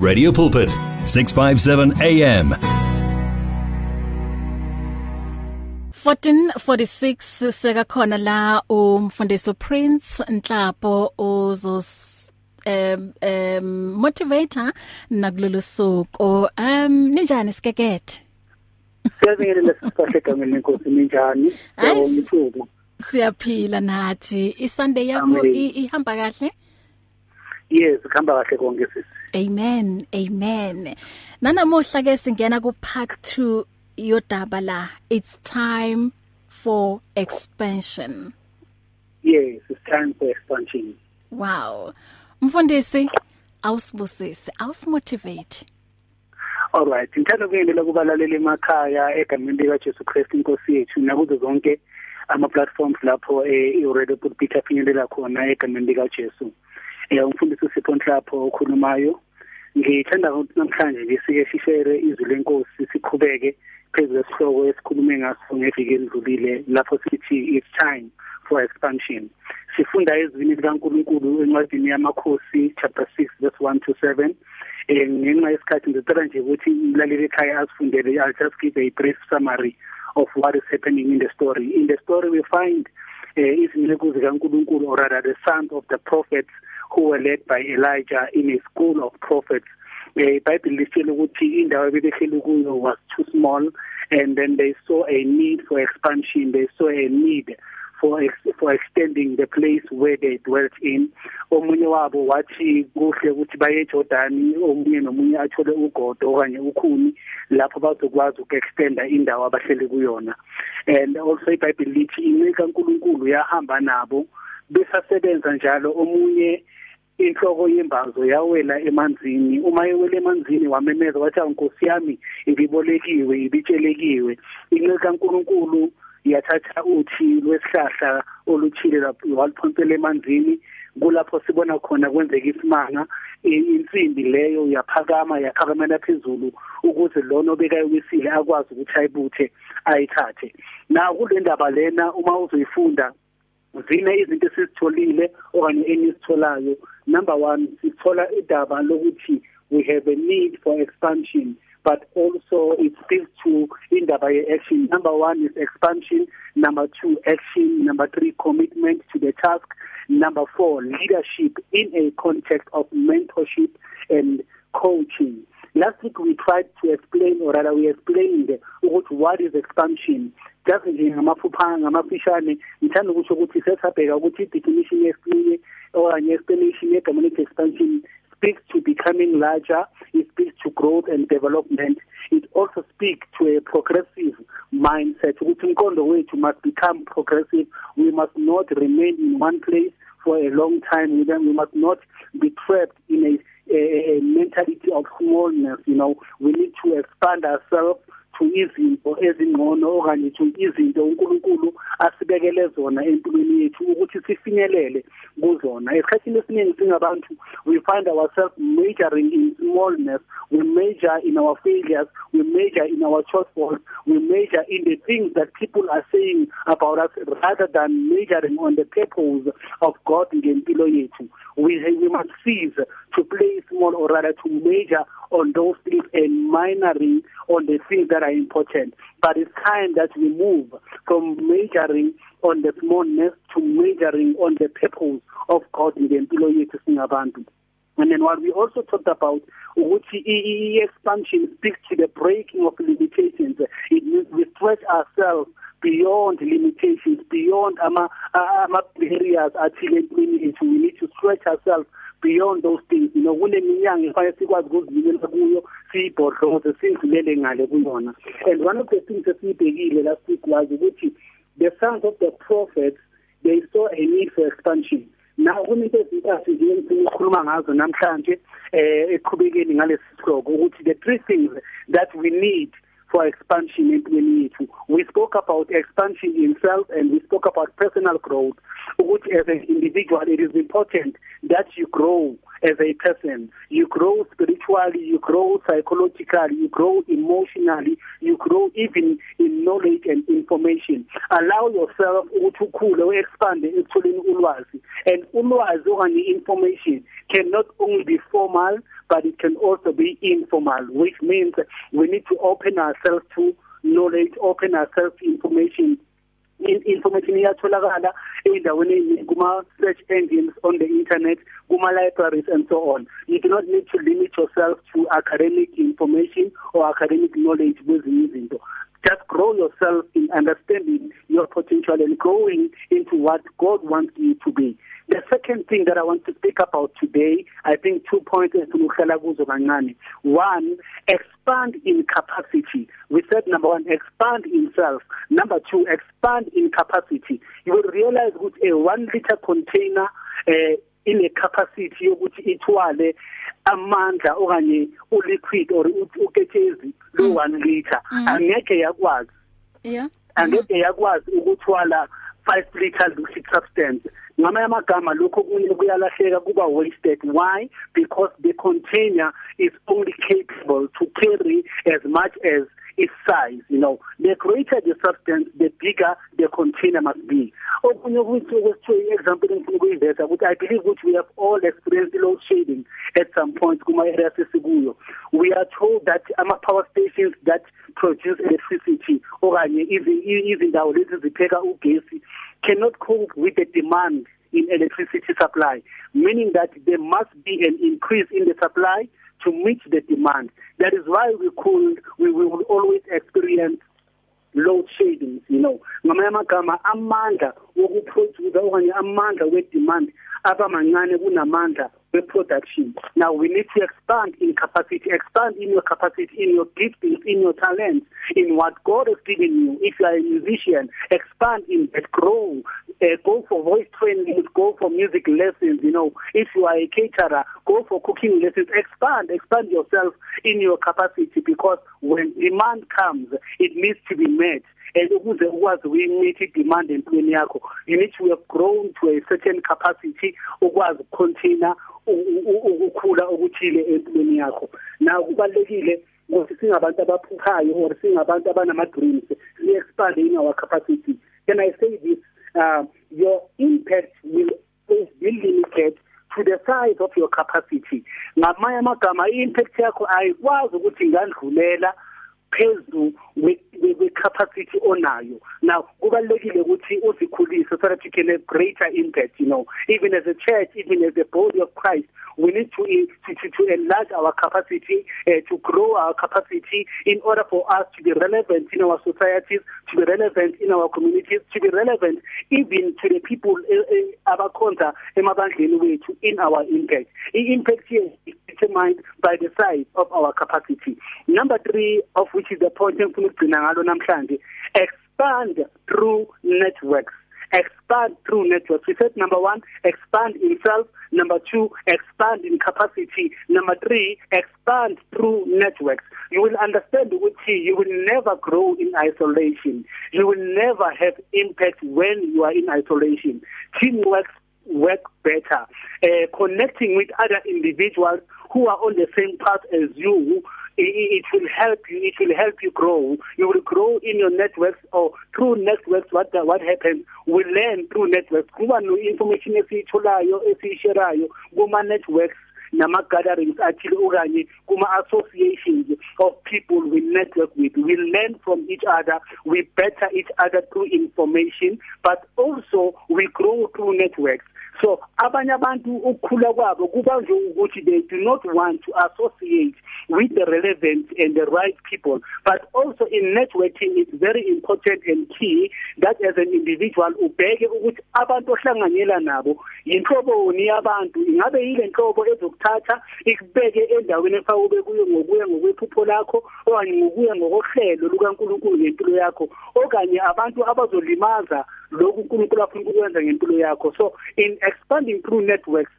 Radio Pulpit 657 AM 1446 seka khona la umfundisi Prince Nhlapo uzos um um motivator nakulolu suku. Um ninjani sikekethe Siyabingelela sisihle egameni lenkosi ninjani? Umthuku Siyaphila nathi. iSunday yakho ihamba kahle? Yes kuhamba kahle konke sisi Amen amen. Nanamuhla ke singena ku part 2 yodaba la it's time for expansion. Yes it's time for expansion. Wow. Mfundisi awusibusise awusimotivate. Alright ngithanda ukuyendela kubalaleli emakhaya egameni lika Jesu Christ inkosi yethu nakuzo zonke ama platforms lapho eh already put Peter finyelela khona egameni lika Jesu eh umfundisi uSipho Nhlapho okhulumayo. Ngithanda ukuthi namhlanje nje sike sishare izwi lenkosi siqhubeke phezulu kwesihloko esikhulume ngaso ngeviki elidlulile lapho sithi it's time for expansion. Sifunda ezwini likaNkuluNkulu encwadini yamakhosi chapter 6 verse 1 to 7 eh ngenxa yesikhathi ngicela nje ukuthi umlaleli ekhaya asifundele I'll just give a brief summary of what is happening in the story. In the story we find uh, izimleko zikaNkuluNkulu or rather the sons of the prophets who were led by Elijah in a school of prophets. Eh iBhayibheli litshela ukuthi indawo ebebehleli kuyo was too small and then they saw a need for expansion. They saw a need for ex for extending the place where they dwelt in. Omunye wabo wathi kuhle ukuthi baye eJordan omunye nomunye athole ugodo okanye ukhuni lapho bazokwazi ukuextenda indawo abahleli kuyona. And also iBhayibheli lithi inceka uNkulunkulu yahamba nabo besasebenza njalo. Omunye inhloko yembazo yawela emanzini. Uma yewela emanzini wamemeza wathi inkosi yami ibibolekiwe ibitshelekiwe inceka kaNkuluNkulu yathatha uthi lwesihlahla oluthile lapho waliphontela emanzini. Kulapho sibona khona kwenzeka isimanga. Insimbi leyo yaphakama yaphakamela phezulu ukuze lona obekayiwisile akwazi ukuthi ayibuthe ayithathe. Na kule ndaba lena uma uzoyifunda zine izinto esizitholile okanye enisitholayo number 1 sithola idaba lokuthi we have a need for expansion but also it speaks to indaba ye action number 1 is expansion. Number 2 action. Number 3 commitment to the task. Number 4 leadership in a context of mentorship and coaching. Last week we tried to explain or rather we explained ukuthi what is expansion. Just nje ngamaphupha ngamafishane ngithanda ukuthi ukuthi sesabheka ukuthi definition yesinye okanye explanation lethi expansion speaks to becoming larger it speaks to growth and development. It also speaks to a progressive mindset ukuthi umqondo wethu must become progressive. We must not remain in one place for a long time. We, then we must not be trapped in a, a, a mentality of smallness you know. We need to expand ourselves to izinto ezingcono okanye to izinto uNkulunkulu asibekele zona empilweni yethu ukuthi sifinyelele kuzona. Esikhathini esiningi singabantu we find ourselves majoring in smallness. We major in our failures. We major in our shortfalls. We major in the things that people are saying about us rather than majoring on the purpose of God ngempilo yethu. We we must cease to play small or rather to major on those things and minoring on the things that are important. But it's time that we move from majoring on the smallness to majoring on the purpose of God ngempilo yethu singabantu and then what we also talked about ukuthi i-expansion speaks to the breaking of limitations. It means we stretch ourselves beyond limitations beyond ama ama barriers athile empilweni yethu. We need to stretch ourselves beyond those things. You know kuneminyanga efanele sikwazi ukuzivikela kuyo siyibhodloze sindlulele ngale kuyona. And one of the things esiyibhekile last week was ukuthi the sons of the prophets they saw a need for expansion. Now kuninto ezintathu nje engifuna ukukhuluma ngazo namhlanje eh eqhubekeni ngalesi sihloko ukuthi the three things that we need for expansion empilweni yethu we spoke about expansion in self and we spoke about personal growth. Ukuthi as an individual it is important that you grow as a person. You grow spiritually you grow psychologically you grow emotionally you grow even in knowledge and information. Allow yourself ukuthi ukhule expand ekutholeni ulwazi. And ulwazi okanye information cannot only be formal but it can also be informal which means we need to open ourselves to knowledge open ourselves to information information iyatholakala endaweni eziningi kuma search engines on the internet kuma libraries and so on. You do not need to limit yourself to academic information or academic knowledge kwezinye izinto. Just grow yourself in understanding your potential and growing into what God wants you to be The second thing that I want to speak about today, I think two points esinuhlala kuzo kancane. One, expand in capacity. We said number one, expand in self. Number two, expand in capacity. You will realize ukuthi a 1 liter container eh ine capacity yokuthi ithwale amandla okanye uliquid or uketshezi lo 1 mm. liter. Mm. angeke yakwazi. Yeah. Angeke yakwazi ukuthwala 5 liters of substance ngamanye amagama lokho kunye kuyalahleka kuba wasted? Why? Because the container is only capable to carry as much as size you know. The greater the substance the bigger the container must be. Okunye ukuthi okwesithiwe example engifuna ukuyiveza ukuthi i believe ukuthi we have all experienced load shedding at some point kuma areas esikuyo we are told that ama power stations that produce electricity okanye izindawo lezi zipheka ugesi cannot cope with the demand in electricity supply, meaning that there must be an increase in the supply to meet the demand. That is why we could we, will always experience load shedding you know ngamanye amagama amandla wokuproduce okanye amandla we demand abamancane kunamandla we-production. Now we need to expand in capacity, expand in your capacity, in your giftings, in your talents, in what God has given you. If you are a musician, expand in that, grow, uh, go for voice training, go for music lessons, you know. If you are a caterer, go for cooking lessons, expand, expand yourself in your capacity because when demand comes, it needs to be met. and ukuze ukwazi ukuyimeet idemand empilweni yakho you need to have grown to a certain capacity ukwazi ukucontainer ukukhula okuthile empilweni yakho na kubalekile ukuthi singabantu abaphuphayo or singabantu abanama dreams we expand in our capacity can i say this uh, your impact will be limited to the size of your capacity. Ngamanye amagama i-impact yakho ayikwazi ukuthi ingandlulela phezulu we-capacity onayo. Now kubalekile ukuthi uzikhulise so that you can have greater impact you know. Even as a church even as a body of Christ we need to to to, to enlarge our capacity uh, to grow our capacity in order for us to be relevant in our societies to be relevant in our communities to be relevant even to the people abakhonza emabandleni wethu in our impact. I-impact here is determined by the size of our capacity. Number 3 of which is the point engifuna ukugcina ngalo namhlanje expand through networks expand through networks. We said number 1 expand in self. Number 2 expand in capacity. Number 3 expand through networks. You will understand ukuthi you will never grow in isolation. You will never have impact when you are in isolation. Teamwork work better. Uh, connecting with other individuals who are on the same path as you it will help you it will help you grow. You will grow in your networks or through networks what what happens we learn through networks. Kuba no information esiyitholayo esiyisherayo kuma networks nama gatherings athile okanye kuma associations of people we network with. We learn from each other. We better each other through information but also we grow through networks. So abanye abantu ukukhula kwabo kuba nje ukuthi they do not want to associate with the relevant and the right people. But also in networking it's very important and key that as an individual ubheke ukuthi abantu ohlanganyela nabo inhloboni yabantu. Ingabe yile nhlobo ezokuthatha ikubeke endaweni efaka ube kuyo ngokuya ngokwephupho lakho okanye ngokuya ngokohlelo lukaNkulunkulu ngempilo yakho okanye abantu abazolimaza lokhu uNkulunkulu afuna ukwenza ngempilo yakho. So in expanding through networks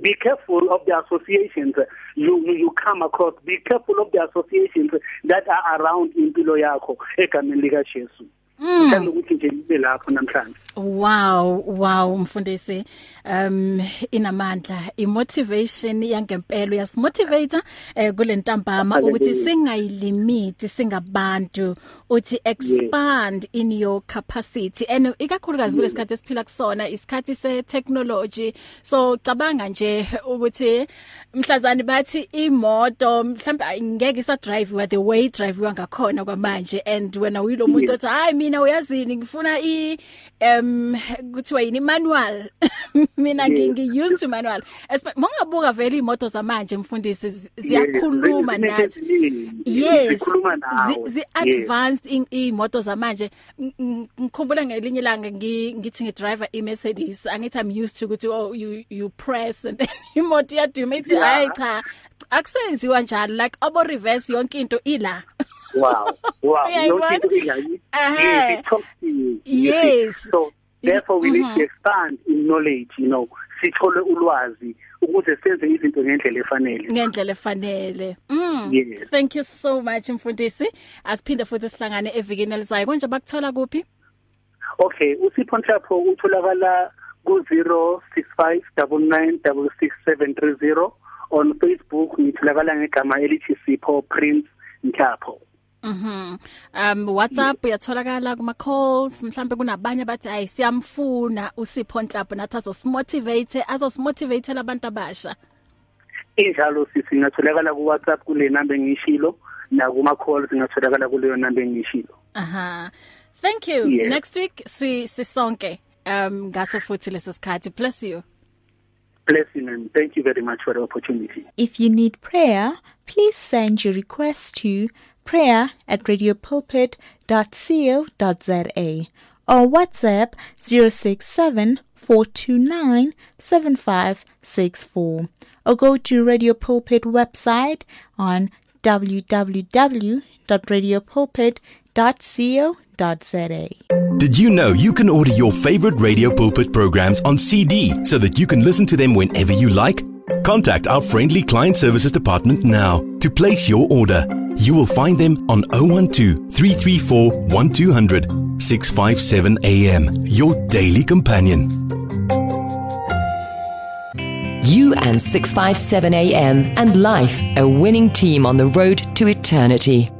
be careful of the associations you you come across. Be careful of the associations that are around impilo yakho egameni lika Jesu ngithanda ukuthi nje libe lapho namhlanje. Wow, wow mfundisi. Um inamandla, imotivation yangempela uyasimotivate eh kulentambama ukuthi singayilimiti singabantu uthi expand in your capacity. And ikakhulukazi kulesikhathi esiphila kusona isikhathi se technology so cabanga nje ukuthi mhlazani bathi imoto mhlawumbe ngeke isa drive wa the way drive wangakhona kwamanje and wena uyilo muntu othi hayi mina uyazini? Ngifuna i um kuthiwa yini? Manual. Mina ngingi used to manual. Mongabuka vele imoto zamanje mfundisi ziyakhuluma nathi. yes. zikhuluma nawe. zi advanced imoto zamanje. Ngikhumbula ngelinye ilanga ngithi ngidriver i Mercedes angithi I'm used to ukuthi oh you you press and then imoto iyaduma ithi hayi cha akusenziwa njalo like abo reverse yonke into ila. Wow wow. Yonke into ila yes it talks to you yes. so therefore we mm -hmm. need to expand in knowledge you know. Sithole ulwazi ukuze senze izinto ngendlela efanele. Ngendlela efanele. Mm. Yes. thank you so much mfundisi. Asiphinde futhi sihlangane evikini elizayo. Konje bakuthola kuphi? Okay usipho nhlapho utholakala ku 0659996630 on Facebook ngitholakala ngegama elithi Sipho Prince Nhlapho Mhm. Um WhatsApp uyatholakala kuma calls mhlambe kunabanye bathi ayi siyamfuna usipho Nhlapho nathi azosimotivate azosimotivate labantu abasha. Injalo sisi ngatholakala ku WhatsApp kule number engishilo na kuma calls ngatholakala kuleyo number engishilo. Aha. Thank you. Yes. Next week si sisonke um ngaso futhi lesikhathi bless you. Bless you and thank you very much for the opportunity. If you need prayer, please send your request to prayer at radiopulpit.co.za or WhatsApp 067 429 7564 or go to Radio Pulpit website on www.radiopulpit.co.za. Did you know you can order your favorite Radio Pulpit programs on CD so that you can listen to them whenever you like? Contact our friendly client services department now to place your order. You will find them on 012 334 1200 657 AM, your daily companion. You and 657 AM and life, a winning team on the road to eternity.